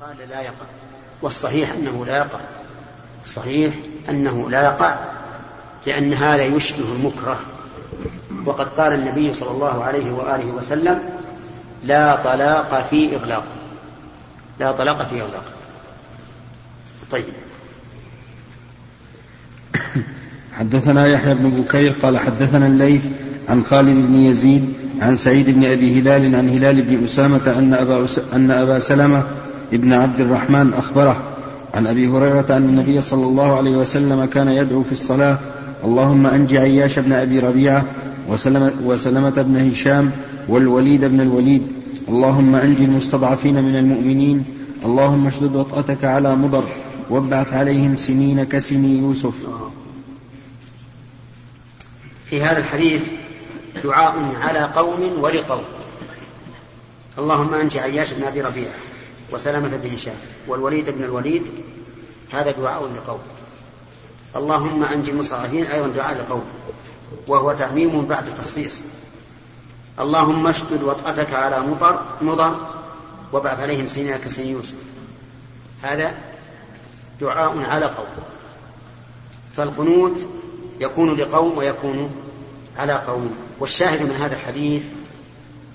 قال لا يقع. والصحيح أنه لا يقع. الصحيح أنه لا يقع لأن هذا يشبه المكره. وقد قال النبي صلى الله عليه وآله وسلم لا طلاق في إغلاق. لا طلاق في إغلاق. طيب. حدثنا يحيى بن بكير قال حدثنا الليث عن خالد بن يزيد عن سعيد بن أبي هلال عن هلال بن أسامة أن أبا أن أبا سلمة ابن عبد الرحمن أخبره عن أبي هريرة أن النبي صلى الله عليه وسلم كان يدعو في الصلاة اللهم انج عياش بن أبي ربيعة وسلمة, وسلمة بن هشام والوليد بن الوليد اللهم انج المستضعفين من المؤمنين اللهم اشدد وطأتك على مضر وابعث عليهم سنين كسني يوسف. في هذا الحديث دعاء على قوم ولقوم. اللهم انج عياش بن أبي ربيعة. وسلامة بن هشام والوليد بن الوليد هذا دعاء لقوم. اللهم أنج المستضعفين أيضا دعاء لقوم وهو تعميم بعد تخصيص. اللهم اشدد وطأتك على مطر مضر وابعث عليهم سنين كسن يوسف. هذا دعاء على قوم. فالقنوت يكون لقوم ويكون على قوم. والشاهد من هذا الحديث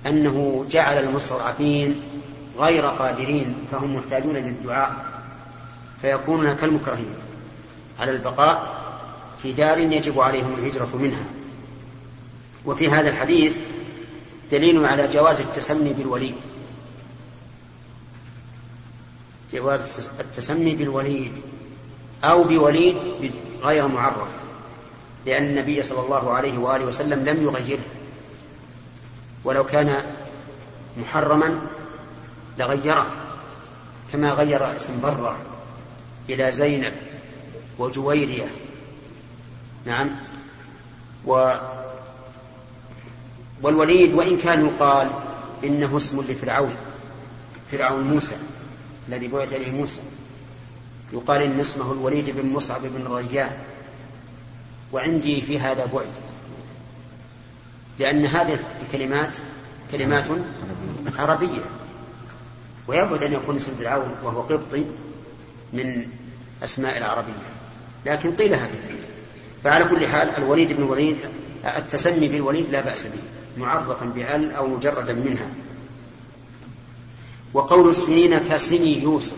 أنه جعل المستضعفين غير قادرين فهم محتاجون للدعاء فيكونون كالمكرهين. على البقاء في دار يجب عليهم الهجرة منها. وفي هذا الحديث دليل على جواز التسمي بالوليد. جواز التسمي بالوليد أو بوليد غير معرف لأن النبي صلى الله عليه وآله وسلم لم يغيره. ولو كان محرما لغيره كما غير اسم برة إلى زينب وجويرية. نعم. و والوليد وإن كان يقال إنه اسم لفرعون فرعون موسى الذي بعث إليه موسى. يقال إن اسمه الوليد بن مصعب بن ريان. وعندي في هذا بعد. لأن هذه الكلمات كلمات عربية. ويبعد أن يكون اسم فرعون وهو قبطي من أسماء العربية. لكن قيل هكذا. فعلى كل حال الوليد بن الوليد التسمي بالوليد لا بأس به معرفا بأل أو مجردا منها. وقول السنين كسني يوسف.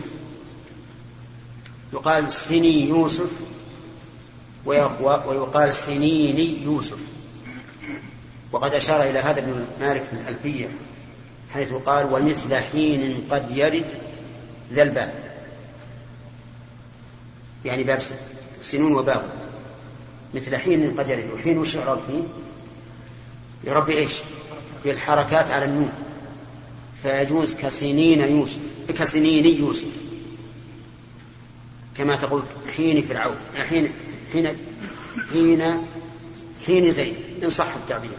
يقال سني يوسف ويقال سنين يوسف. وقد أشار إلى هذا ابن مالك في الألفية. حيث قال ومثل حين قد يرد ذا الباب. يعني باب سنون وباب. مثل حين قد يرد. وحين وش يعرض فيه يربي إيش؟ بالحركات على النون. فيجوز كسنين يوسف كسنين يوسف كما تقول حين فرعون. حين حين حين حين زيد. إن صح التعبير.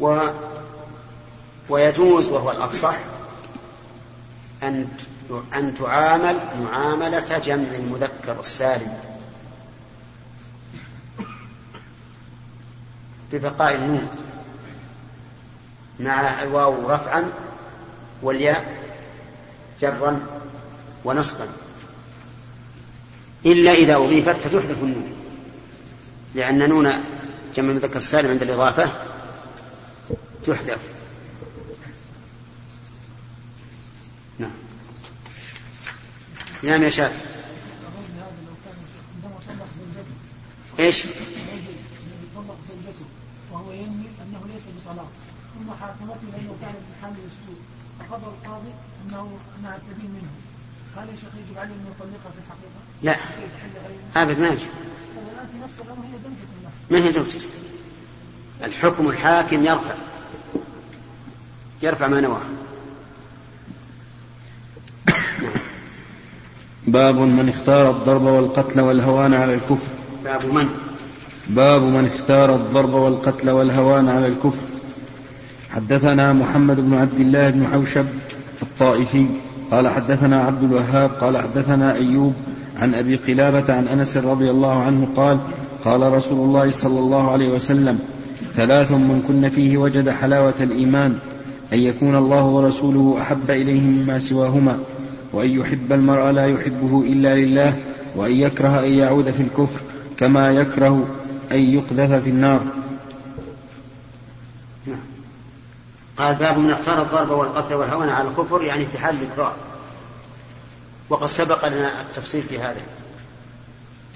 و ويجوز وهو الأفصح أن أن تعامل معاملة جمع المذكر السالم ببقاء النون مع الواو رفعا والياء جرا ونصبا. إلا إذا أضيفت فتحذف النون لأن نون جمع المذكر السالم عند الإضافة تحذف. نعم يا شاف إيش؟ وهو ينوي انه ليس بطلاق ثم حاكمته لأنه كانت في حمل السوء فقضى القاضي انه انها تبين منه هل يا شيخ يجب عليه ان يطلقها في الحقيقة؟ لا. آبد ما يجب الان في نفس الامر هي زوجة له ما هي زوجته الحكم الحاكم يرفع. يرفع ما نواه. باب من اختار الضرب والقتل والهوان على الكفر. باب من؟ باب من اختار الضرب والقتل والهوان على الكفر. حدثنا محمد بن عبد الله بن حوشب الطائفي قال حدثنا عبد الوهاب قال حدثنا أيوب عن أبي قلابة عن أنس رضي الله عنه قال قال رسول الله صلى الله عليه وسلم ثلاث من كن فيه وجد حلاوة الإيمان أن يكون الله ورسوله أحب إليه مما سواهما. وأن يحب المرء لا يحبه إلا لله وأن يكره أن يعود في الكفر كما يكره أن يقذف في النار نعم. قال باب من اختار الضرب والقتل والهون على الكفر يعني في حال الإكراه وقد سبق لنا التفصيل في هذا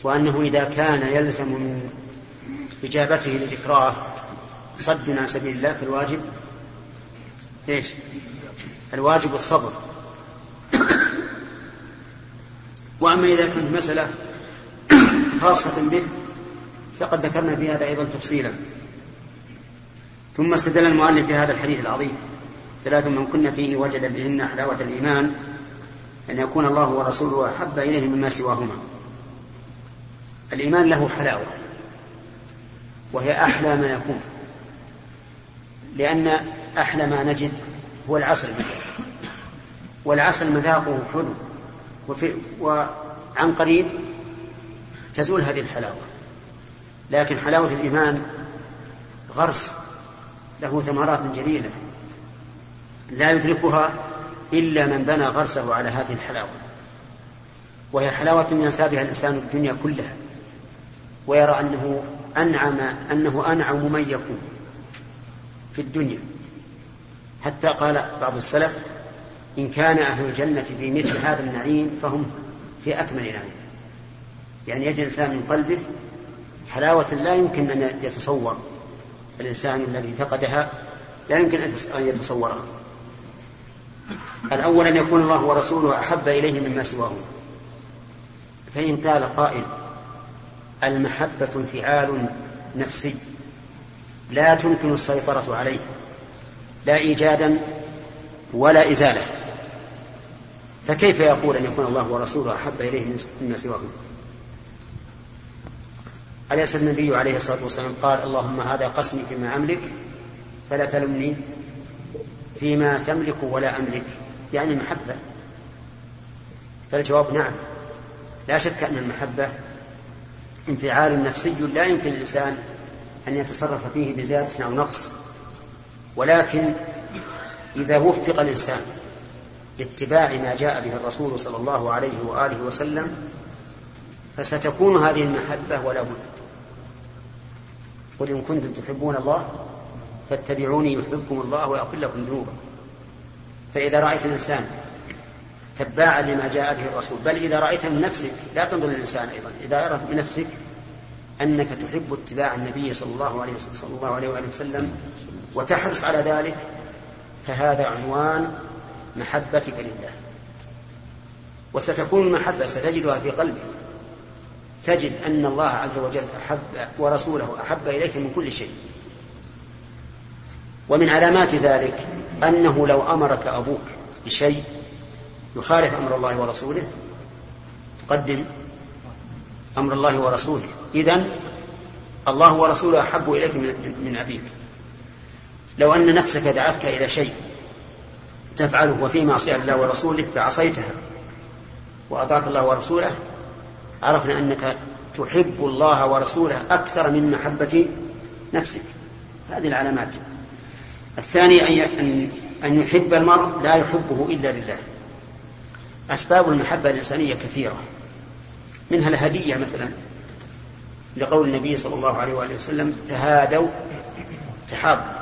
وأنه إذا كان يلزم من إجابته للإكراه صد عن سبيل الله فالواجب إيش؟ الواجب الصبر وأما إذا كانت مسألة خاصة به فقد ذكرنا في هذا أيضا تفصيلا. ثم استدل المؤلف بهذا الحديث العظيم. ثلاث من كنا فيه وجد بهن حلاوة الإيمان أن يكون الله ورسوله أحب إليه مما سواهما. الإيمان له حلاوة وهي أحلى ما يكون لأن أحلى ما نجد هو العسل والعسل مذاقه حلو وفي وعن قريب تزول هذه الحلاوة. لكن حلاوة الإيمان غرس له ثمرات جليلة. لا يدركها إلا من بنى غرسه على هذه الحلاوة. وهي حلاوة ينسى بها الإنسان الدنيا كلها. ويرى أنه أنعم أنه أنعم من يكون في الدنيا. حتى قال بعض السلف إن كان أهل الجنة في مثل هذا النعيم فهم في أكمل نعيم. يعني يجد الإنسان من قلبه حلاوة لا يمكن أن يتصور. الإنسان الذي فقدها لا يمكن أن يتصورها. الأول أن يكون الله ورسوله أحب إليه مما سواه. فإن قال قائل المحبة انفعال نفسي لا تمكن السيطرة عليه. لا إيجادا ولا إزالة. فكيف يقول أن يكون الله ورسوله أحب إليه مما سواه أليس النبي عليه الصلاة والسلام قال اللهم هذا قسمي فيما أملك فلا تلمني فيما تملك ولا أملك؟ يعني المحبة فالجواب نعم. لا شك أن المحبة انفعال نفسي لا يمكن الإنسان أن يتصرف فيه بزيادة أو نقص ولكن إذا وفق الإنسان لاتباع ما جاء به الرسول صلى الله عليه وآله وسلم فستكون هذه المحبة ولا بد. قل إن كنتم تحبون الله فاتبعوني يحببكم الله ويغفر لكم ذنوبا فإذا رأيت الإنسان تباعا لما جاء به الرسول بل إذا رأيت من نفسك لا تنظر للإنسان أيضا إذا أردت من نفسك أنك تحب اتباع النبي صلى الله عليه وسلم, صلى الله عليه وسلم وتحرص على ذلك فهذا عنوان محبتك لله. وستكون المحبة ستجدها في قلبك. تجد أن الله عز وجل أحب ورسوله أحب إليك من كل شيء. ومن علامات ذلك أنه لو أمرك أبوك بشيء يخالف أمر الله ورسوله تقدم أمر الله ورسوله. إذن الله ورسوله أحب إليك من أبيك. لو أن نفسك دعتك إلى شيء تفعله وفي معصية الله ورسوله فعصيتها وأطعت الله ورسوله عرفنا أنك تحب الله ورسوله أكثر من محبة نفسك. هذه العلامات. الثاني أن أن يحب المرء لا يحبه إلا لله. أسباب المحبة الإنسانية كثيرة. منها الهدية مثلا. لقول النبي صلى الله عليه وآله وسلم تهادوا تحابوا.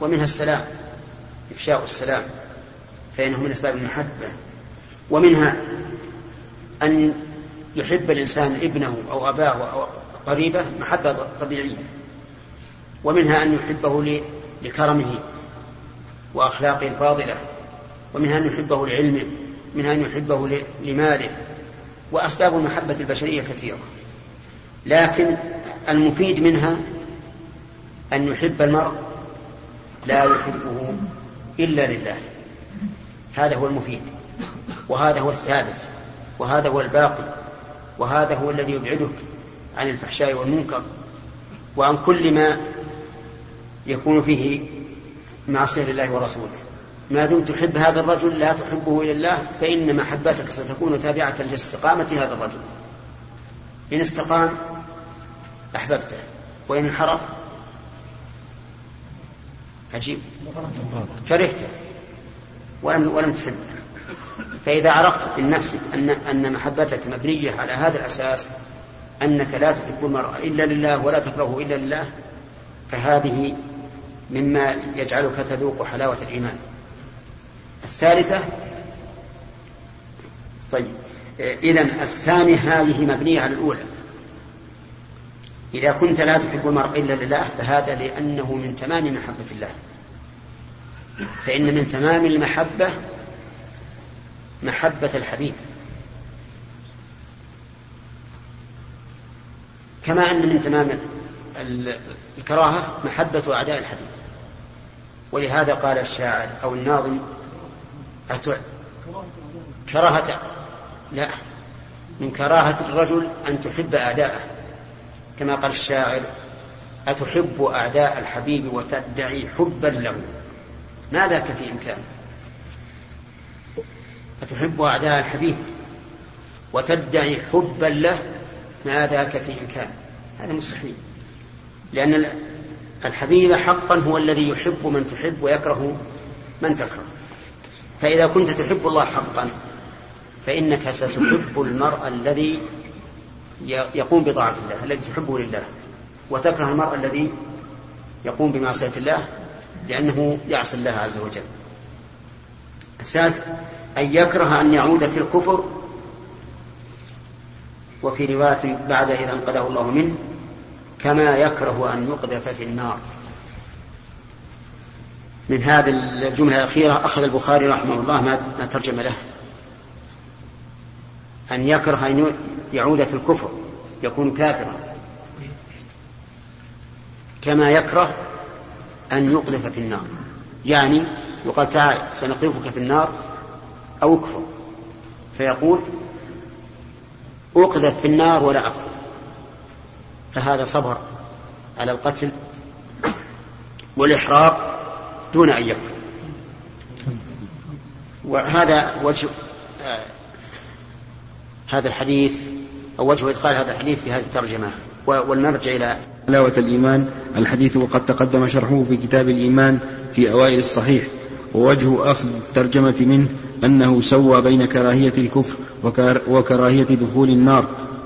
ومنها السلام إفشاء السلام. فإنه من أسباب المحبة. ومنها أن يحب الإنسان ابنه أو أباه أو قريبه محبة طبيعية. ومنها أن يحبه لكرمه وأخلاقه الفاضلة. ومنها أن يحبه لعلمه. منها أن يحبه لماله. وأسباب المحبة البشرية كثيرة. لكن المفيد منها أن يحب المرء لا يحبه إلا لله. هذا هو المفيد وهذا هو الثابت وهذا هو الباقي وهذا هو الذي يبعدك عن الفحشاء والمنكر وعن كل ما يكون فيه معصية لله ورسوله. ما دمت تحب هذا الرجل لا تحبه إلى الله فإن محبتك ستكون تابعة لاستقامة هذا الرجل. إن استقام أحببته وإن انحرف عجيب. كرهته. ولم ولم تحبه فإذا عرفت من نفسك أن أن محبتك مبنية على هذا الأساس أنك لا تحب المرء إلا لله ولا تكرهه إلا لله فهذه مما يجعلك تذوق حلاوة الإيمان. الثالثة طيب إذا الثانية هذه مبنية على الأولى. إذا كنت لا تحب المرء إلا لله فهذا لأنه من تمام محبة الله. فإن من تمام المحبة محبة الحبيب. كما أن من تمام الكراهة محبة أعداء الحبيب. ولهذا قال الشاعر أو الناظم أتع كراهة لا من كراهة الرجل أن تحب أعداءه. كما قال الشاعر أتحب أعداء الحبيب وتدعي حبا له. ما ذاك في إمكان؟ أتحب أعداء الحبيب وتدعي حبا له؟ ما ذاك في إمكان؟ هذا مستحيل لأن الحبيب حقا هو الذي يحب من تحب ويكره من تكره. فإذا كنت تحب الله حقا فإنك ستحب المرء الذي يقوم بطاعة الله الذي تحبه لله وتكره المرء الذي يقوم بمعصية الله لأنه يعصي الله عز وجل. الثالث أن يكره أن يعود في الكفر وفي رواية بعد إذا أنقذه الله منه كما يكره أن يقذف في النار. من هذه الجملة الأخيرة أخذ البخاري رحمه الله ما ترجم له. أن يكره أن يعود في الكفر يكون كافرا. كما يكره أن يقذف في النار. يعني يقال تعال سنقذفك في النار أو اكفر. فيقول أقذف في النار ولا أكفر. فهذا صبر على القتل والإحراق دون أن يكفر. وهذا وجه آه هذا الحديث أو وجه إدخال هذا الحديث في هذه الترجمة. ولنرجع إلى حلاوة الإيمان الحديث وقد تقدم شرحه في كتاب الإيمان في أوائل الصحيح ووجه أخذ الترجمة منه أنه سوى بين كراهية الكفر وكراهية دخول النار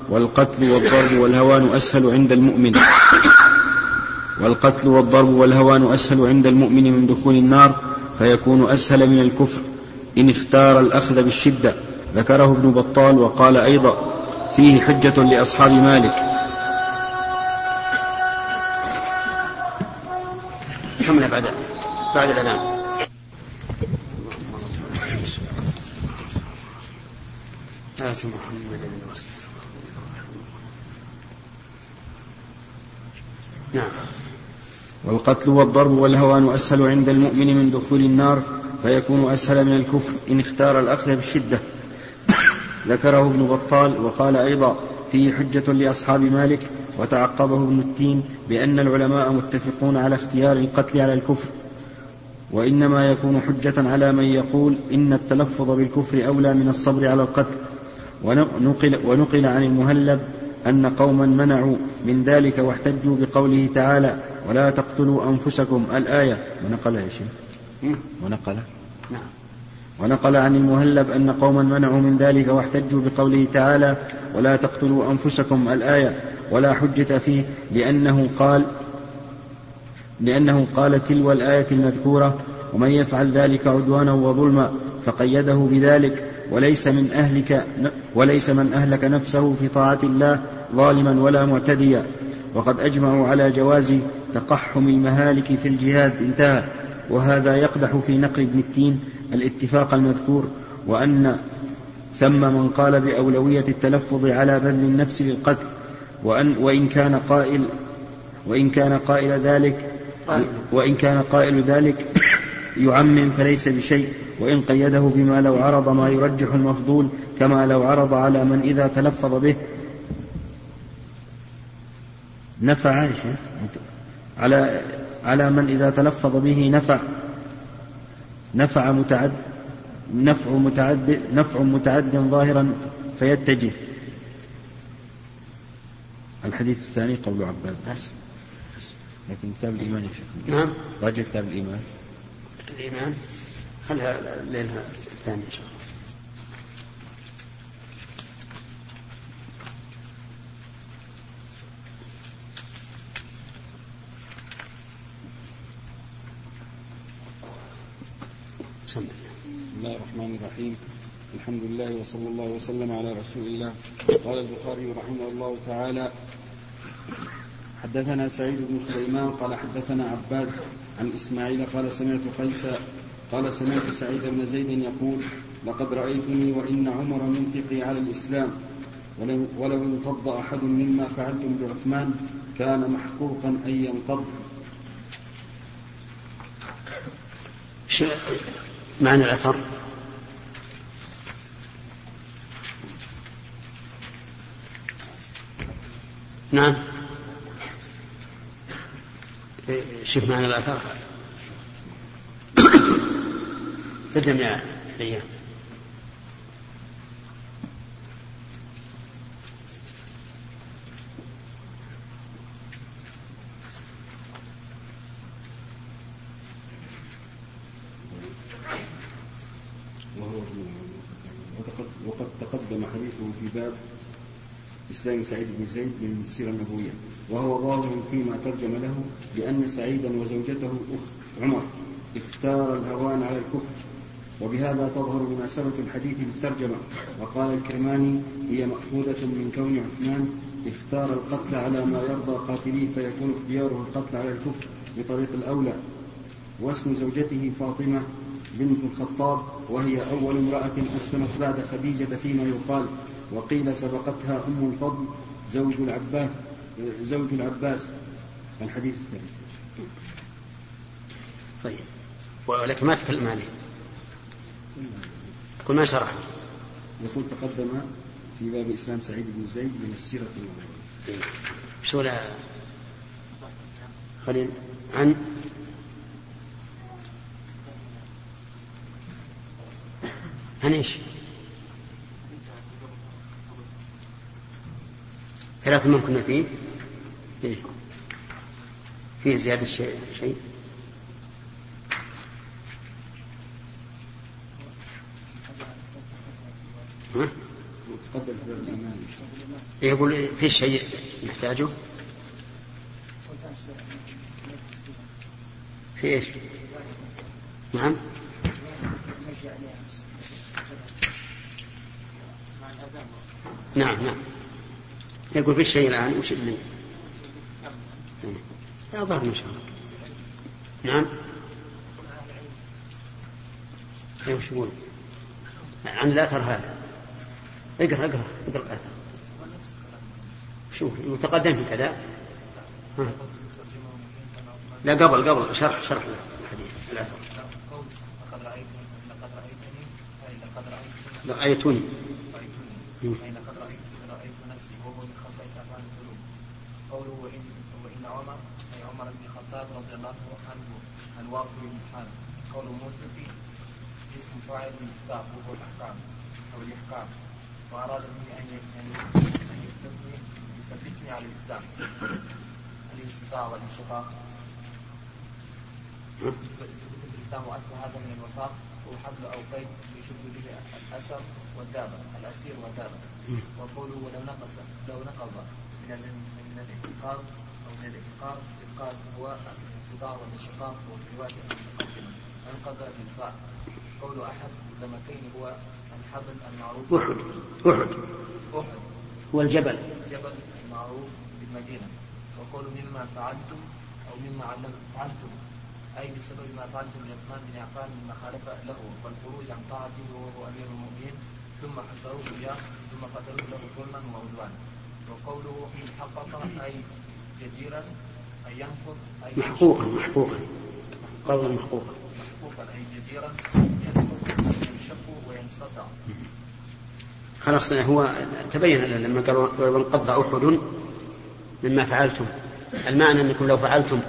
والقتل والضرب والهوان أسهل عند المؤمن. والقتل والضرب والهوان أسهل عند المؤمن من دخول النار فيكون أسهل من الكفر. إن اختار الأخذ بالشدة ذكره ابن بطال وقال أيضا فيه حجة لأصحاب مالك. كمل بعد بعد الأذان. آت محمدا نعم. والقتل والضرب والهوان أسهل عند المؤمن من دخول النار فيكون أسهل من الكفر إن اختار الأخذ بالشدة ذكره ابن بطال وقال أيضا فيه حجة لأصحاب مالك وتعقبه ابن التين بأن العلماء متفقون على اختيار القتل على الكفر وإنما يكون حجة على من يقول إن التلفظ بالكفر أولى من الصبر على القتل. ونقل, ونقل عن المهلب أن قوما منعوا من ذلك واحتجوا بقوله تعالى ولا تقتلوا أنفسكم. الآية. ونقل يا شيخ ونقل. نعم. ونقل عن المهلب أن قوما منعوا من ذلك واحتجوا بقوله تعالى ولا تقتلوا أنفسكم. الآية. ولا حجة فيه لأنه قال لأنه قال تلو الآية المذكورة ومن يفعل ذلك عدوانا وظلما فقيده بذلك وليس من أهلك وليس من أهلك نفسه في طاعة الله ظالما ولا معتديا. وقد أجمعوا على جواز تقحم المهالك في الجهاد انتهى. وهذا يقدح في نقل ابن التين الاتفاق المذكور وأن ثم من قال بأولوية التلفظ على بذل النفس للقتل وأن وإن كان قائل وإن كان قائل ذلك وإن كان قائل ذلك يعمم فليس بشيء وإن قيده بما لو عرض ما يرجح المفضول كما لو عرض على من إذا تلفظ به. نفع على على من إذا تلفظ به نفع. نفع متعد نفع متعد نفع متعد ظاهرا فيتجه. الحديث الثاني قول عباد بس. لكن كتاب الإيمان يا شيخ. نعم. راجع كتاب الإيمان. الإيمان. خلها ليلها الثاني إن شاء الله. بسم الله الرحمن الرحيم. الحمد لله وصلى الله وسلم على رسول الله. قال البخاري رحمه الله تعالى حدثنا سعيد بن سليمان قال حدثنا عباد عن إسماعيل قال سمعت قيس قال سمعت سعيد بن زيد يقول لقد رأيتني وإن عمر منطقي على الإسلام ولو انقض أحد مما فعلتم بعثمان كان محقوقا أن ينقض. معنى الأثر؟ نعم. شوف معنى الأثر تدم يا وقد تقدم حديثه في باب إسلام سعيد بن زيد من السيرة النبوية. وهو ظاهر فيما ترجم له بأن سعيدا وزوجته أخت عمر اختار الهوان على الكفر. وبهذا تظهر مناسبة الحديث بالترجمة. وقال الكرماني هي مأخوذة من كون عثمان اختار القتل على ما يرضى قاتليه فيكون اختياره القتل على الكفر بطريق الأولى. واسم زوجته فاطمة بنت الخطاب وهي أول امرأة أسلمت بعد خديجة فيما يقال وقيل سبقتها أم الفضل زوج العباس زوج العباس. الحديث الثاني. طيب. ولكن ما تكلم عليه. يقول ما شرح. يقول تقدم في باب إسلام سعيد بن زيد من السيرة النبوية شو لا خليل. عن عن إيش؟ ثلاث من كنا فيه إيه؟ فيه زيادة شيء, شيء. ها؟ إيه، يقول في شيء نحتاجه في إيش؟ نعم نعم نعم يقول في شيء الآن وش اللي؟ لا ضرر إن شاء الله. نعم. أي وش يقول؟ عن الأثر هذا. اقرأ اقرأ اقرأ الأثر. شوف المتقدم في كذا. لا قبل قبل شرح شرح الحديث الأثر. رأيتني رأيتني الخطاب رضي الله عنه الواصل الامتحان قول موسى اسم فاعل المفتاح وهو الأحكام أو الإحكام. وأراد به أن أن يثبتني يثبتني على الاسلام الانستطاع والانشقاق الاسلام وأصل هذا من الوثاق هو حبل أو قيد يشد به الاسر والدابة. الأسير والدابة. وقوله ولو نقص لو نقض من الانتقاض أو من الانقاذ الإنقاذ هو الانصدار والانشقاق وفي رواية المتقدمة أنقذ بالفاء قول أحد اللمكين هو الحبل المعروف أحد أحد. أحد. هو الجبل الجبل المعروف بالمدينة. وقول مما فعلتم أو مما فعلتم. أي بسبب ما فعلتم لعثمان بن عفان مما خالف له. والخروج عن طاعته وهو أمير المؤمنين. ثم حصروه إياه ثم قتلوه له ظلما وعدوانا. وقوله حقق أي جديرا محقوقا محقوقا. قولا محقوقا محقوقا أي جديرا ينشق وينصدع. خلاص هو تبين لما قالوا وانقض أحد مما فعلتم. المعنى أنكم لو فعلتم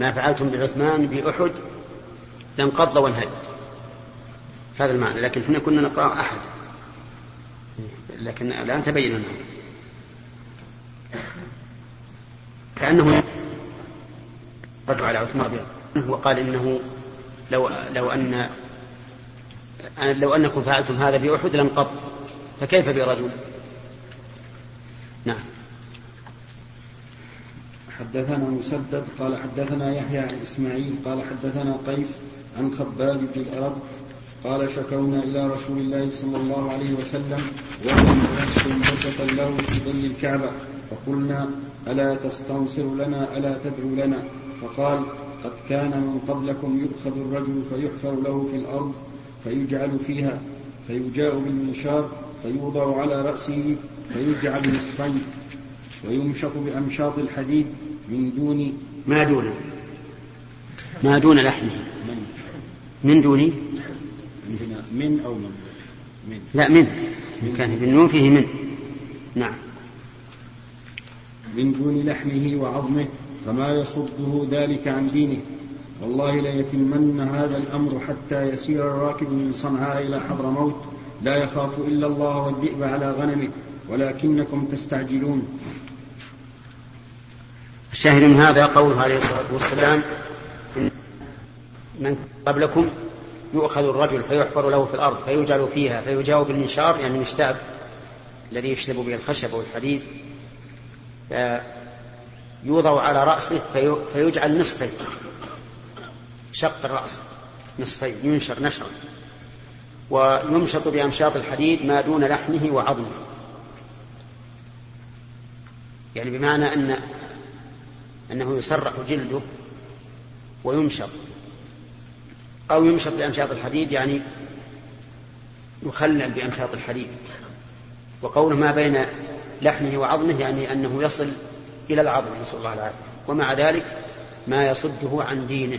ما فعلتم بعثمان بأحد لانقض وانهد. هذا المعنى. لكن إحنا كنا نقرأ أحد. لكن الآن تبين أنه كأنه رد على عثمان وقال إنه لو لو أن لو أنكم فعلتم هذا بأحد لانقض. فكيف برجل؟ نعم. حدثنا مسدد قال حدثنا يحيى عن إسماعيل قال حدثنا قيس عن خباب بن الأرب قال شكونا إلى رسول الله صلى الله عليه وسلم وهو مغلس له في ظل الكعبة فقلنا ألا تستنصر لنا ألا تدعو لنا؟ فقال قد كان من قبلكم يؤخذ الرجل فيحفر له في الأرض فيجعل فيها فيجاء بالمنشار فيوضع على رأسه فيجعل نصفين ويمشط بأمشاط الحديد من دون ما دون؟ ما دون لحمه. من؟ دون؟ من أو من؟ من. لا من. كان بالنون فيه من. نعم. من دون لحمه وعظمه فما يصده ذلك عن دينه. والله ليتمن هذا الأمر حتى يسير الراكب من صنعاء إلى حضرموت لا يخاف إلا الله والذئب على غنمه. ولكنكم تستعجلون. الشاهد من هذا قوله عليه الصلاة والسلام من قبلكم يؤخذ الرجل فيحفر له في الأرض فيجعل فيها فيجاوب بالمنشار يعني المشتاب الذي يشتب به الخشب والحديد. يوضع على رأسه في فيجعل نصفين شق الرأس. نصفين ينشر نشرا. ويمشط بأمشاط الحديد ما دون لحمه وعظمه. يعني بمعنى أن أنه يسرح جلده ويمشط. أو يمشط بأمشاط الحديد يعني يخلل بأمشاط الحديد. وقوله ما بين لحمه وعظمه يعني أنه يصل إلى العظم نسأل الله العافية. ومع ذلك ما يصده عن دينه.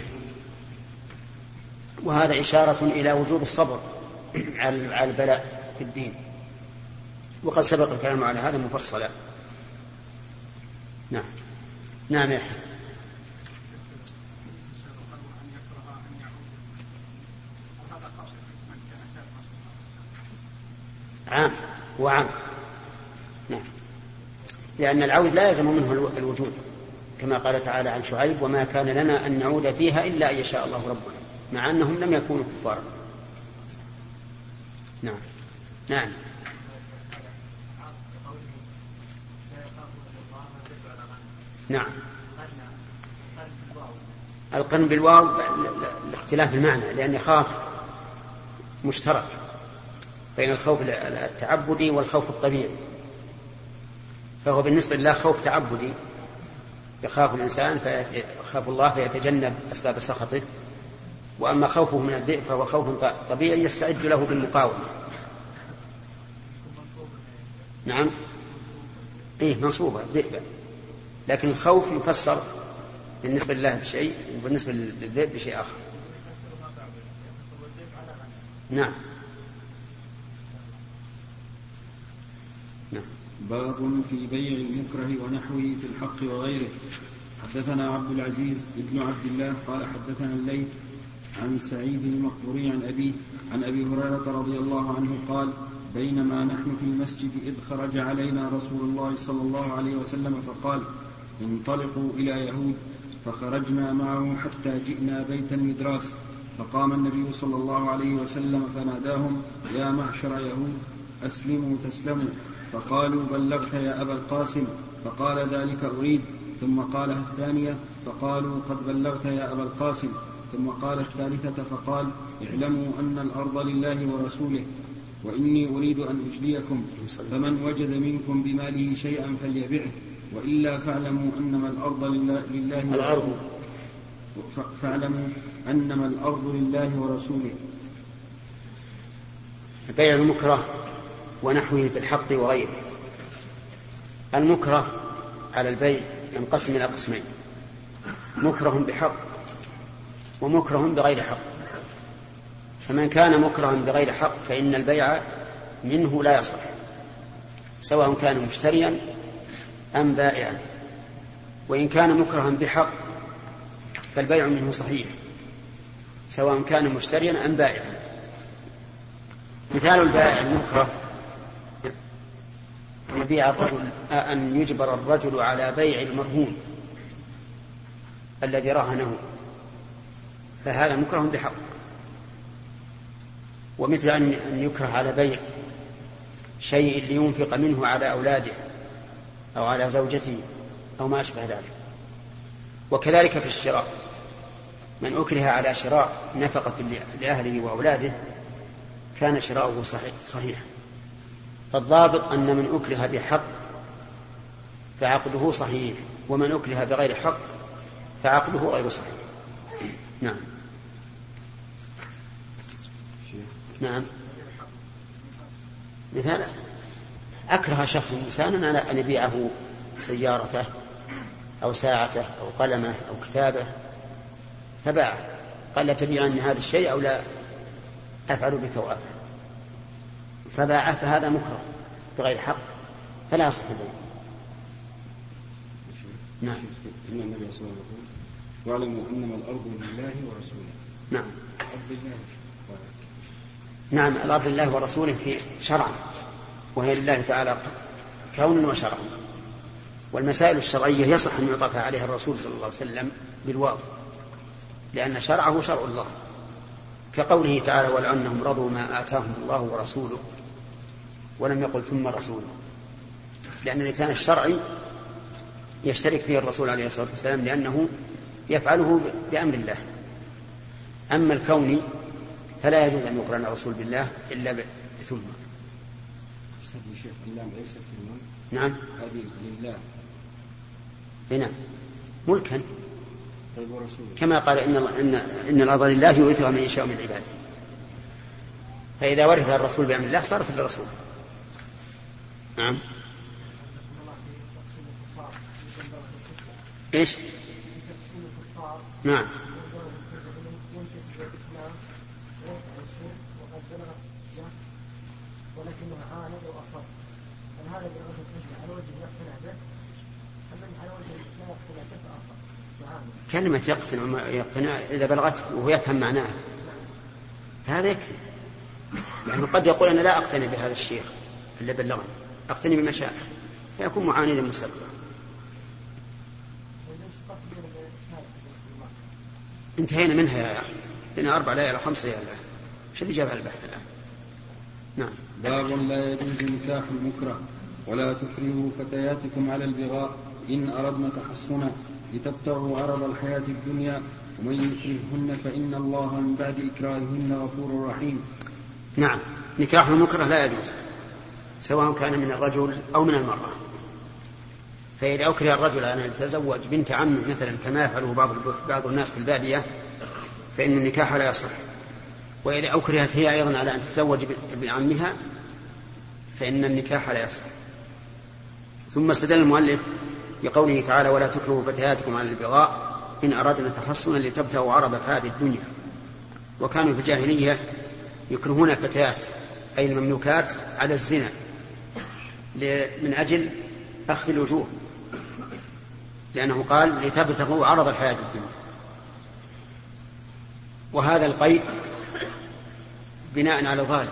وهذا إشارة إلى وجوب الصبر على البلاء في الدين. وقد سبق الكلام على هذا مفصلا. نعم. نعم يا. عام. هو عام. نعم لأن العود لا يلزم منه الوجود كما قال تعالى عن شعيب وما كان لنا أن نعود فيها إلا أن يشاء الله ربنا. مع أنهم لم يكونوا كفارا نعم. نعم. نعم. القرن بالواو لاختلاف المعنى لأن يخاف مشترك بين الخوف التعبدي والخوف الطبيعي. فهو بالنسبة لله خوف تعبدي. يخاف الإنسان فيخاف الله فيتجنب أسباب سخطه. وأما خوفه من الذئب فهو خوف طبيعي يستعد له بالمقاومة. نعم. إيه منصوبة ذئبا لكن الخوف يفسر بالنسبة لله بشيء وبالنسبة للذئب بشيء آخر. نعم. باب في بيع المكره ونحوه في الحق وغيره. حدثنا عبد العزيز بن عبد الله قال حدثنا الليث عن سعيد المقبوري عن أبيه عن أبي هريرة رضي الله عنه قال بينما نحن في المسجد إذ خرج علينا رسول الله صلى الله عليه وسلم فقال انطلقوا إلى يهود. فخرجنا معه حتى جئنا بيت المدراس فقام النبي صلى الله عليه وسلم فناداهم يا معشر يهود أسلموا تسلموا. فقالوا بلغت يا أبا القاسم فقال ذلك أريد. ثم قالها الثانية فقالوا قد بلغت يا أبا القاسم. ثم قال الثالثة فقال اعلموا أن الأرض لله ورسوله وإني أريد أن أجليكم فمن وجد منكم بماله شيئا فليبعه. وإلا فاعلموا أنما الأرض لله, لله الأرض. فاعلموا أنما الأرض لله ورسوله. بيع المكره. ونحوه في الحق وغيره. المكره على البيع ينقسم إلى قسمين. مكره بحق ومكره بغير حق. فمن كان مكرها بغير حق فإن البيع منه لا يصح سواء كان مشتريا أم بائعا. وإن كان مكرها بحق فالبيع منه صحيح سواء كان مشتريا أم بائعا. مثال البائع المكره يبيع الرجل أن يجبر الرجل على بيع المرهون الذي رهنه. فهذا مكره بحق. ومثل أن يكره على بيع شيء لينفق منه على أولاده أو على زوجته أو ما أشبه ذلك. وكذلك في الشراء. من أكره على شراء نفقة لأهله وأولاده كان شراؤه صحيح صحيحا. فالضابط أن من أكره بحق فعقده صحيح ومن أكره بغير حق فعقده غير صحيح. نعم. نعم. مثال أكره شخص إنسانا على أن يبيعه سيارته أو ساعته أو قلمه أو كتابه فباعه قال لا تبيعني هذا الشيء أو لا أفعل بك وأفعل. فباعه فهذا مكره بغير حق فلا يصح البيع نعم. إن النبي صلى الله عليه وسلم واعلموا أنما الأرض لله ورسوله. نعم. أرض الله نعم الأرض لله ورسوله في شرعا وهي لله تعالى كونا وشرعا والمسائل الشرعية يصح أن يعطف عليها الرسول صلى الله عليه وسلم بالواو لأن شرعه شرع الله. كقوله تعالى ولو أنهم رضوا ما آتاهم الله ورسوله. ولم يقل ثم رسوله. لأن الإنسان الشرعي يشترك فيه الرسول عليه الصلاة والسلام لأنه يفعله بأمر الله. أما الكوني فلا يجوز أن يقرن الرسول بالله إلا بثم. نعم. هذه لله نعم. ملكا. طيب كما قال إن إن إن الأرض لله يورثها من يشاء من عباده. فإذا ورث الرسول بأمر الله صارت للرسول. نعم. إيش؟ نعم. ولكنه عاند واصر هل هذا على وجه يقتنع به ام على وجه لا يقتنع به فاصر كلمة يقتنع يقتنع إذا بلغته وهو يفهم معناها. فهذا يكفي. لأنه قد يقول أنا لا أقتنع بهذا الشيخ اللي بلغني. أقتني بمشاعره فيكون معاندا مستقبلا. انتهينا منها يا أخي. لنا أربع ليالي خمس ليالي شو اللي جاب البحث الآن؟ نعم. باب لا يجوز نكاح المكره ولا تكرهوا فتياتكم على البغاء. إن أردنا تحصنا لتبتغوا عرض الحياة الدنيا. ومن يكرههن فإن الله من بعد إكراههن غفور رحيم. نعم. نكاح المكره لا يجوز. سواء كان من الرجل أو من المرأة. فإذا أكره الرجل أن يتزوج بنت عمه مثلا كما يفعله بعض بعض الناس في البادية فإن النكاح لا يصح. وإذا أكرهت هي أيضا على أن تتزوج ابن عمها فإن النكاح لا يصح. ثم استدل المؤلف بقوله تعالى ولا تكرهوا فتياتكم على البغاء إن أردنا تحصنا لتبتغوا عرض هذه الدنيا. وكانوا في الجاهلية يكرهون الفتيات أي المملوكات على الزنا. من أجل أخذ الوجوه. لأنه قال لتبتغوا عرض الحياة الدنيا. وهذا القيد بناء على الغالب.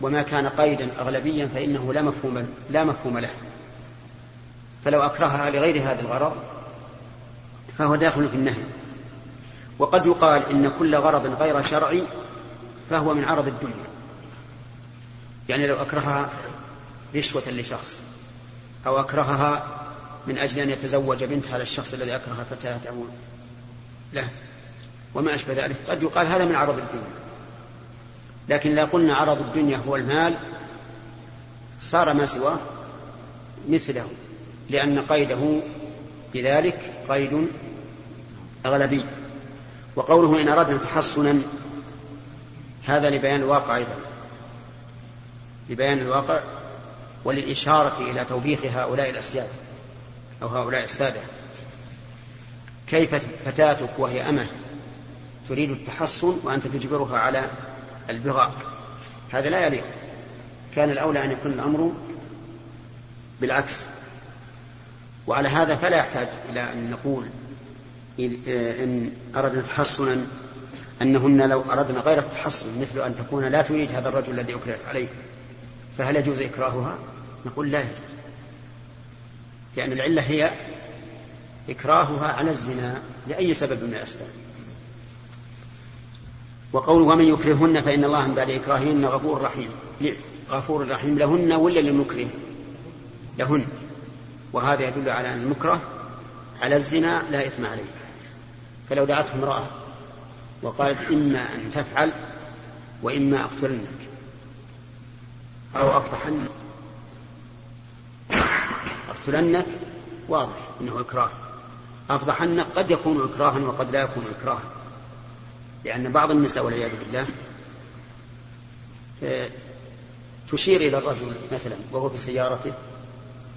وما كان قيدا أغلبيا فإنه لا مفهوم لا مفهوم له. فلو أكرهها لغير هذا الغرض فهو داخل في النهي. وقد يقال إن كل غرض غير شرعي فهو من عرض الدنيا. يعني لو أكرهها رشوة لشخص أو أكرهها من أجل أن يتزوج بنت هذا الشخص الذي أكره فتاته له وما أشبه ذلك. قد يقال هذا من عرض الدنيا. لكن إذا قلنا عرض الدنيا هو المال صار ما سواه مثله لأن قيده بذلك قيد أغلبي. وقوله إن أردنا تحصنا هذا لبيان الواقع أيضا. لبيان الواقع وللإشارة إلى توبيخ هؤلاء الأسياد أو هؤلاء السادة. كيف فتاتك وهي أمة تريد التحصن وأنت تجبرها على البغاء؟ هذا لا يليق. كان الأولى أن يكون الأمر بالعكس. وعلى هذا فلا يحتاج إلى أن نقول إن أردنا تحصنا أنهن لو أردنا غير التحصن مثل أن تكون لا تريد هذا الرجل الذي أكرهت عليه. فهل يجوز إكراهها؟ نقول لا يجوز. لأن العلة هي إكراهها على الزنا لأي سبب من الأسباب. وقوله ومن يكرهن فإن الله من بعد إكراههن غفور رحيم. غفور رحيم. لهن ولا للمكره؟ لهن. وهذا يدل على أن المكره على الزنا لا إثم عليه. فلو دعته امرأة وقالت إما أن تفعل وإما أقتلنك أو أفضحنك أقتلنك واضح أنه إكراه. أفضحنك قد يكون إكراها وقد لا يكون إكراها. لأن بعض النساء والعياذ بالله آه، تشير إلى الرجل مثلا وهو في سيارته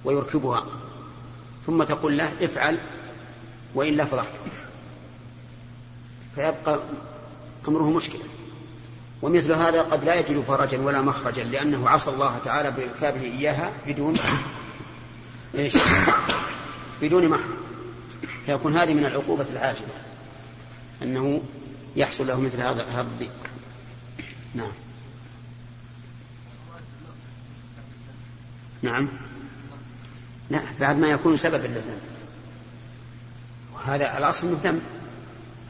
ويركبها ثم تقول له افعل وإلا فضحتك فيبقى أمره مشكلة. ومثل هذا قد لا يجد فرجا ولا مخرجا لأنه عصى الله تعالى بإركابه إياها بدون إيش؟ بدون محرم فيكون هذه من العقوبة العاجلة أنه يحصل له مثل هذا هذا الضيق نعم. نعم. لا بعد ما يكون سببا للذنب. وهذا الأصل أنه ذنب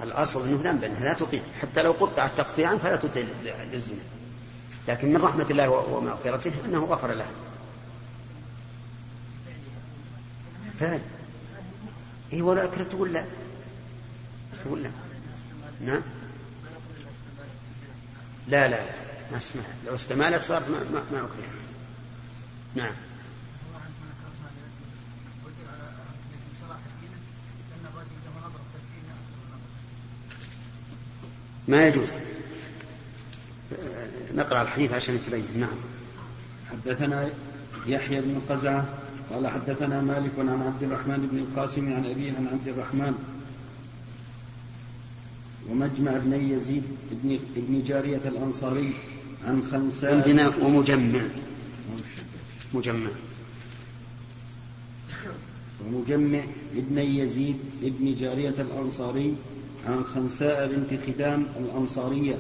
الأصل أنه ذنب أنها لا تطيع. حتى لو قطعت تقطيعا فلا تطيع للزنا. لكن من رحمة الله ومغفرته أنه غفر لها. فعل إيه ولا أكره تقول لا؟ تقول لا. نعم. لا لا لا ما استمالت لو استمالت صارت ما, ما, ما أكره نعم. ما يجوز. نقرأ الحديث عشان تبين نعم. حدثنا يحيى بن قزعة قال حدثنا مالك عن عبد الرحمن بن القاسم عن أبيه عن عبد الرحمن ومجمع بن يزيد بن, ابن جارية الأنصاري عن خنساء. عندنا ومجمع. مجمع. ومجمع ابن يزيد ابن جارية الأنصاري عن خنساء بنت ختام الأنصارية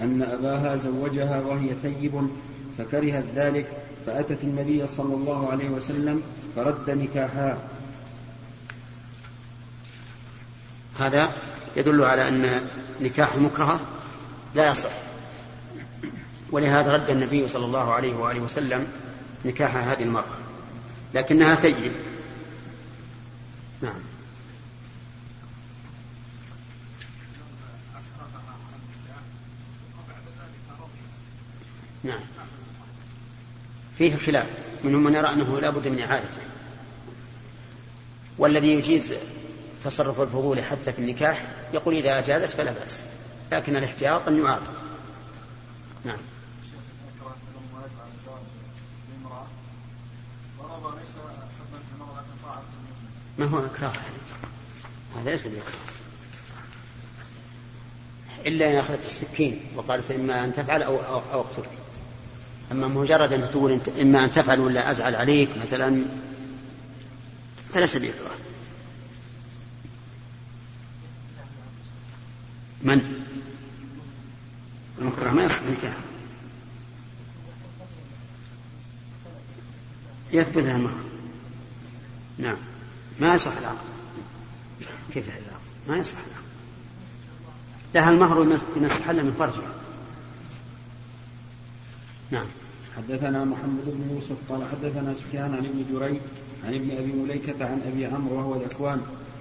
أن أباها زوجها وهي ثيب فكرهت ذلك فأتت النبي صلى الله عليه وسلم فرد نكاحها. هذا يدل على أن نكاح المكرهة لا يصح. ولهذا رد النبي صلى الله عليه وآله وسلم نكاح هذه المرأة لكنها ثيب نعم نعم فيه خلاف منهم من يرى أنه لا بد من إعادته. والذي يجيز تصرف الفضول حتى في النكاح يقول إذا أجازت فلا بأس لكن الاحتياط أن يعاد. نعم. ما هو إكراه؟ هذا ليس بإكراه. إلا إن أخذت السكين وقالت إما أن تفعل أو أو, أو أقتلك. أما مجرد أن تقول إما أن تفعل ولا أزعل عليك مثلا فليس بإكراه. من؟ المكره ما يصح النكاح. يثبت المهر نعم. ما يصح العقد. كيف العقد ما يصح العقد. لها المهر بما استحل من فرجها. نعم. حدثنا محمد بن يوسف قال حدثنا سفيان عن ابن جريج عن ابن أبي مليكة عن أبي عمرو وهو ذكوان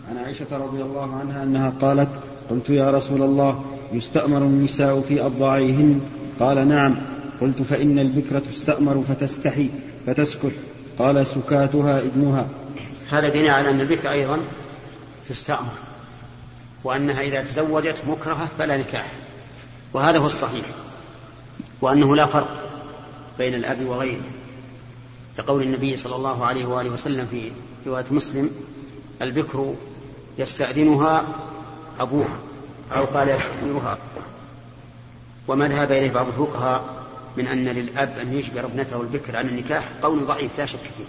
عن عائشة رضي الله عنها أنها قالت قلت يا رسول الله يستأمر النساء في أضاعيهن؟ قال نعم. قلت فإن البكرة تستأمر فتستحي فتسكت قال سكاتها ابنها. هذا دين على أن البكر أيضا تستأمر وأنها إذا تزوجت مكرهة فلا نكاح وهذا هو الصحيح وأنه لا فرق. بين الأب وغيره. لقول النبي صلى الله عليه وآله وسلم في رواية مسلم البكر يستأذنها أبوها أو قال يستأذنها. وما ذهب إليه بعض الفقهاء من أن للأب أن يجبر ابنته البكر عن النكاح قول ضعيف لا شك فيه.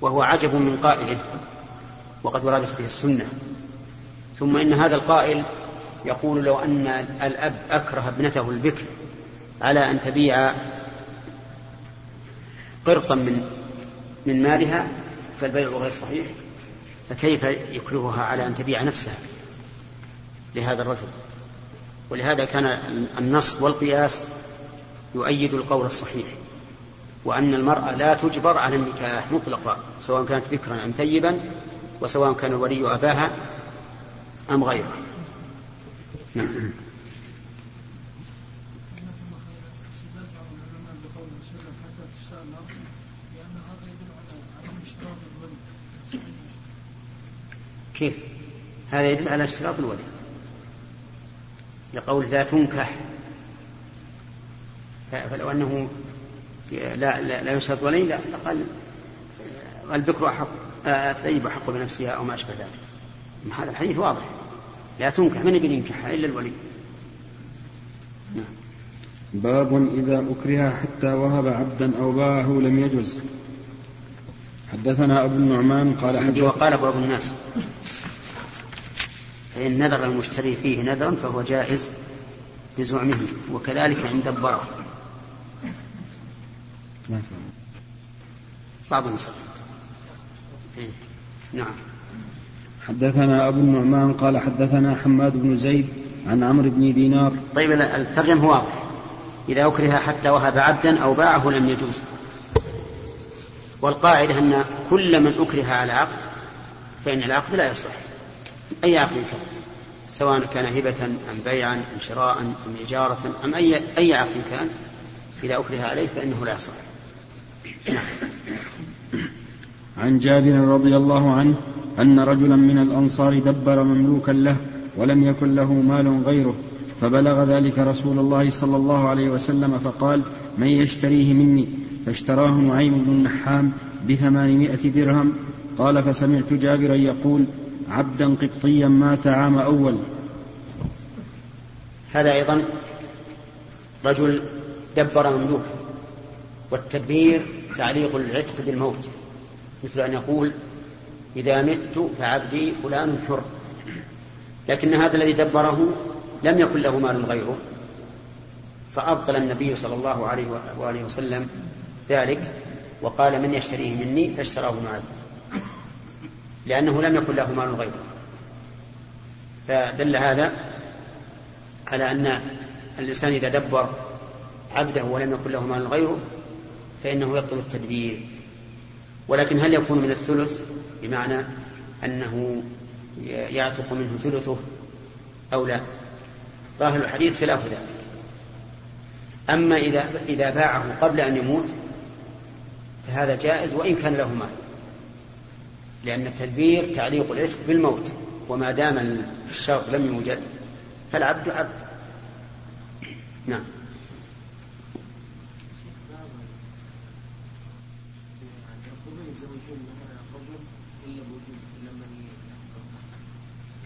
وهو عجب من قائله وقد وردت به السنة. ثم إن هذا القائل يقول لو أن الأب أكره ابنته البكر على أن تبيع قرطا من من مالها فالبيع غير صحيح فكيف يكرهها على أن تبيع نفسها لهذا الرجل؟ ولهذا كان النص والقياس يؤيد القول الصحيح وأن المرأة لا تجبر على النكاح مطلقا سواء كانت بكرا أم ثيبا وسواء كان الولي أباها أم غيره. نعم لأن هذا يدل على عدم اشتراط الولي كيف؟ هذا يدل على اشتراط الولي. لقول لا تنكح. فلو أنه لا لا, لا يشترط ولي لا لقال البكر أحق الثيب أحق بنفسها أو ما أشبه ذلك. هذا الحديث واضح. لا تنكح. من يبي ينكحها؟ إلا الولي. نعم. باب إذا أكره حتى وهب عبدا أو باعه لم يجز حدثنا أبو النعمان قال حدثنا وقال بعض الناس فإن نذر المشتري فيه نذرا فهو جائز بزعمه وكذلك عند الضرر. بعض النسخ إيه. نعم. حدثنا أبو النعمان قال حدثنا حماد بن زيد عن عمرو بن دينار. طيب الترجمة واضح إذا أكره حتى وهب عبدا أو باعه لم يجوز. والقاعدة أن كل من أكره على عقد فإن العقد لا يصلح. أي عقد كان سواء كان هبة أم بيعا أم شراء أم إجارة أم أي أي عقد كان إذا أكره عليه فإنه لا يصلح. نعم. عن جابر رضي الله عنه أن رجلا من الأنصار دبر مملوكا له ولم يكن له مال غيره. فبلغ ذلك رسول الله صلى الله عليه وسلم فقال من يشتريه مني؟ فاشتراه نعيم بن النحام بثمانمائة درهم. قال فسمعت جابرا يقول عبدا قبطيا مات عام أول. هذا أيضا رجل دبر مملوكا والتدبير تعليق العتق بالموت مثل أن يقول إذا مت فعبدي فلان حر. لكن هذا الذي دبره لم يكن له مال غيره فأبطل النبي صلى الله عليه وآله وسلم ذلك وقال من يشتريه مني فاشتراه معاذ لأنه لم يكن له مال غيره. فدل هذا على أن الإنسان إذا دبر عبده ولم يكن له مال غيره فإنه يبطل التدبير. ولكن هل يكون من الثلث؟ بمعنى أنه يعتق منه ثلثه أو لا؟ ظاهر الحديث خلاف ذلك. أما إذا إذا باعه قبل أن يموت فهذا جائز وإن كان له مال. لأن التدبير تعليق العتق بالموت وما دام في الشرط لم يوجد فالعبد عبد. نعم.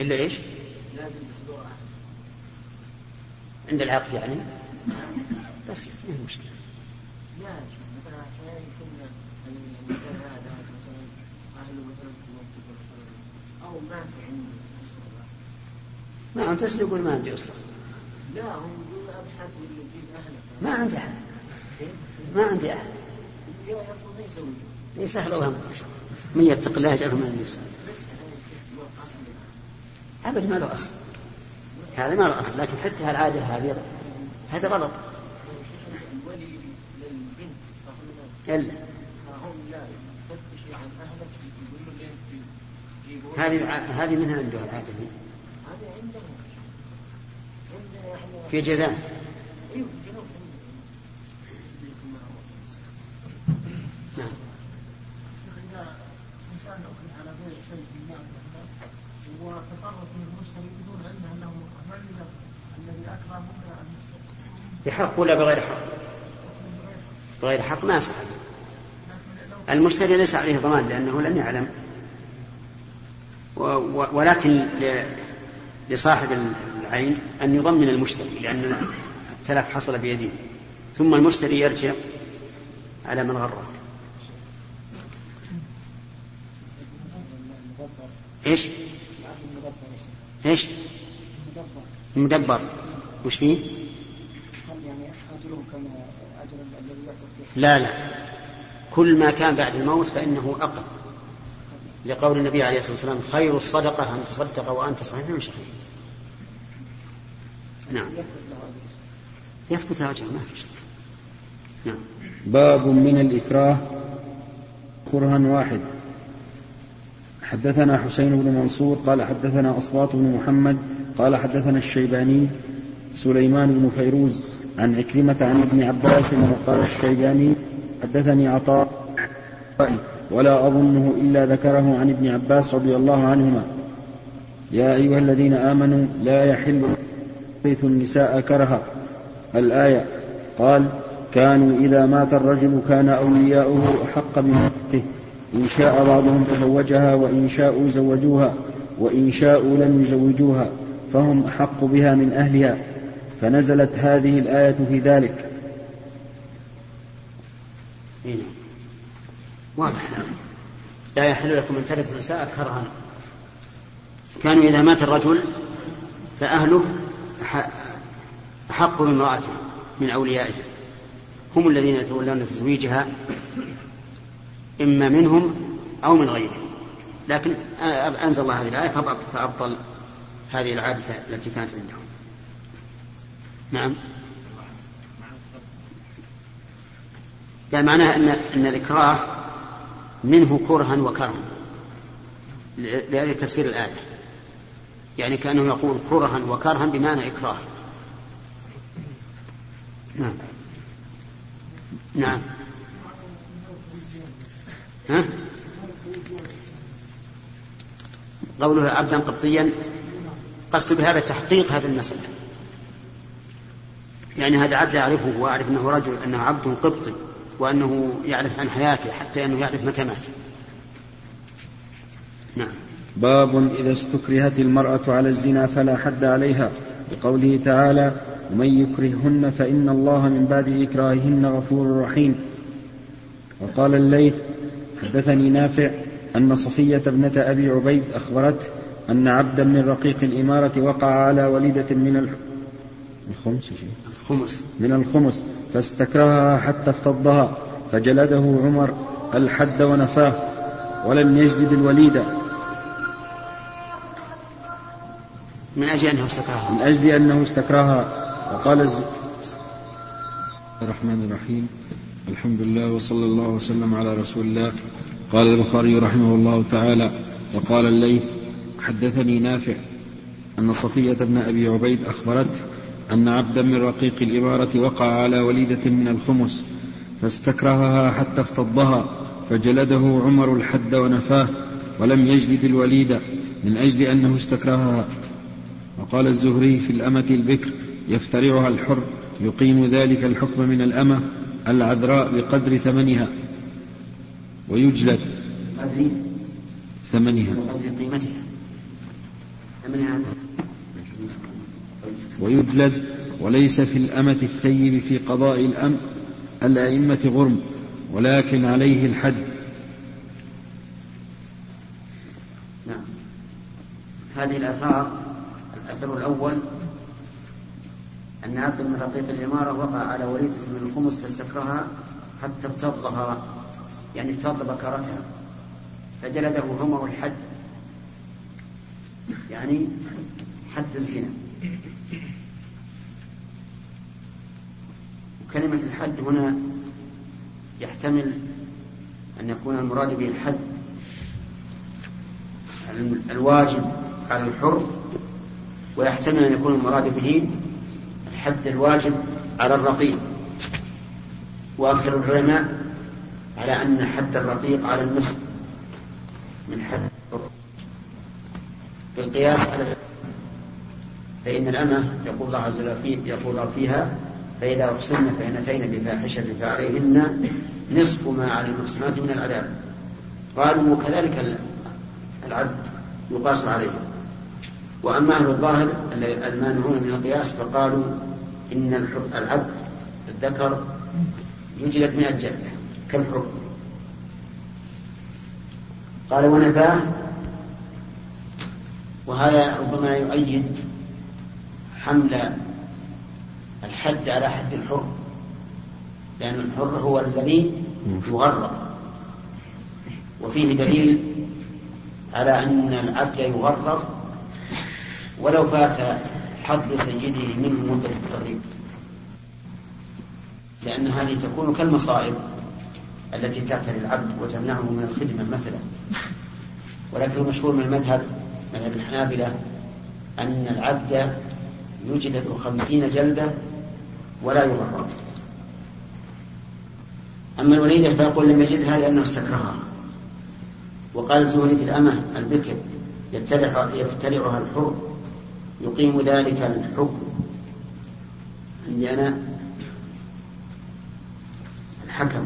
إلا إيش؟ لازم عند العقد يعني؟ بس ما هي مشكلة. ما في عنده أسرة. ما أنت عندي أسرة. لا هم يقول أبحث ولا يجيب أهله. ما عندي أحد. ما عندي أحد. يسوي. يسهل الله من يتق الله يجعله من يسهل. أبد ما له أصل هذا ما له أصل لكن حتى العادة هذه هذا غلط. إلا. هذه هذه من عنده العادة. دي في جزاء. نعم. وتصرف من المشتري بدون علم انه الذي اكره ممكن بحق ولا بغير حق؟ بغير حق ما يصح المشتري ليس عليه ضمان لأنه لم يعلم ولكن لصاحب العين أن يضمن المشتري لأن التلف حصل بيده ثم المشتري يرجع على من غره إيش؟ إيش؟ المدبر وش فيه؟ لا لا. كل ما كان بعد الموت فإنه أقل. لقول النبي عليه الصلاة والسلام خير الصدقة أن تصدق وأنت صحيح من شقيق نعم. يثبت له أجر ما في شك. نعم. باب من الإكراه. كرها واحد. حدثنا حسين بن منصور قال حدثنا أصوات بن محمد قال حدثنا الشيباني سليمان بن فيروز عن عكرمة عن ابن عباس وقال الشيباني حدثني عطاء ولا أظنه إلا ذكره عن ابن عباس رضي الله عنهما. يا أيها الذين آمنوا لا يحل يرث النساء كرها. الآية قال كانوا إذا مات الرجل كان أولياؤه أحق بحقه إن شاء بعضهم تزوجها وإن شاءوا زوجوها وإن شاءوا لم يزوجوها فهم أحق بها من أهلها. فنزلت هذه الآية في ذلك. إيه. واضح. لا يحل لكم أن ترثوا النساء كرها كانوا إذا مات الرجل فأهله أحق بامرأته من أوليائه. هم الذين يتولون تزويجها إما منهم أو من غيرهم لكن أنزل الله هذه الآية فأبطل هذه العادة التي كانت عندهم. نعم. لا معناها أن أن ذكراه منه كرها وكرها. لأجل تفسير الآية. يعني كأنه يقول كرها وكرها بمعنى إكراه. نعم. نعم. ها؟ قوله عبدا قبطيا. قصد بهذا تحقيق هذه المسألة. يعني هذا عبد أعرفه وأعرف أنه رجل أنه عبد قبطي وأنه يعرف عن حياته حتى أنه يعرف متى مات. نعم. باب إذا استكرهت المرأة على الزنا فلا حد عليها. لقوله تعالى ومن يكرههن فإن الله من بعد إكراههن غفور رحيم. وقال الليث حدثني نافع أن صفية ابنة أبي عبيد أخبرته أن عبدا من رقيق الإمارة وقع على وليدة من الخمس الخمس. من الخمس فاستكرهها حتى افتضها فجلده عمر الحد ونفاه ولم يجدد الوليدة من أجل أنه استكرهها من أجل أنه استكرهها وقال الز... الرحمن الرحيم. الحمد لله وصلى الله وسلم على رسول الله. قال البخاري رحمه الله تعالى وقال الليث حدثني نافع أن صفية بن أبي عبيد أخبرته أن عبدا من رقيق الإمارة وقع على وليدة من الخمس فاستكرهها حتى افتضها فجلده عمر الحد ونفاه ولم يجلد الوليد من أجل أنه استكرهها. وقال الزهري في الأمة البكر يفترعها الحر يقيم ذلك الحكم من الأمة العذراء بقدر ثمنها. ويجلد ثمنها. وقدر قيمتها. ويجلد وليس في الأمة الثيب في قضاء الأمر الأئمة غرم ولكن عليه الحد. نعم. هذه الآثار الأثر الأول أن عبد من رقيق الإمارة وقع على وليدة من الخمس فاستكرهها حتى افتضها يعني افتض بكرتها فجلده عمر الحد يعني حد الزنا. وكلمة الحد هنا يحتمل أن يكون المراد به الحد. الواجب على الحر ويحتمل أن يكون المراد به الحد الواجب على الرقيق. وأكثر العلماء على أن حد الرقيق على النصف من حد بالقياس على فإن الأمة يقول الله عز وجل يقول فيها فإذا أحسن فإن بفاحشة فعليهن نصف ما على المحسنات من العذاب. قالوا وكذلك العبد يقاس عليه وأما أهل الظاهر المانعون من القياس فقالوا إن العبد الذكر يجلد من الجلة كالحر قال ونفاه وهذا ربما يؤيد حمل الحد على حد الحر. لأن الحر هو الذي يغرب وفيه دليل على أن العبد يغرب ولو فات حظ سيده منه مدة التغريب. لأن هذه تكون كالمصائب التي تعتري العبد وتمنعه من الخدمة مثلا. ولكن المشهور من المذهب مذهب الحنابلة أن العبد يجلد خمسين جلدة ولا يغرب أما الوليدة فيقول لم يجدها لأنه استكرهها. وقال الزهري في الأمة البكر يبتلع يبتلعها الحر يقيم ذلك الحكم عندي أنا الحكم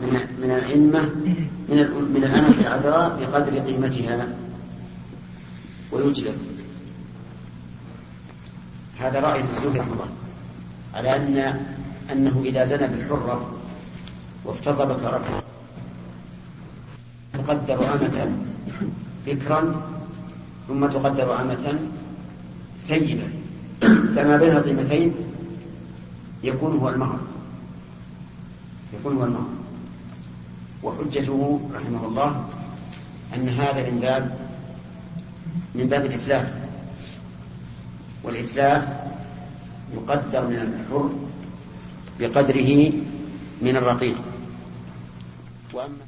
من من الأئمة من من الأمة العذراء بقدر قيمتها. ويجلب هذا رأي الزهري رحمه الله. على أن أنه إذا زنى بالحرة وافتض بكرته تقدر أمة بكرا ثم تقدر أمة ثيبة فما بين القيمتين يكون هو المهر. يكون هو المهر. وحجته رحمه الله أن هذا من باب من باب الإتلاف. والإتلاف يقدر من الحر بقدره من الرقيق. وأما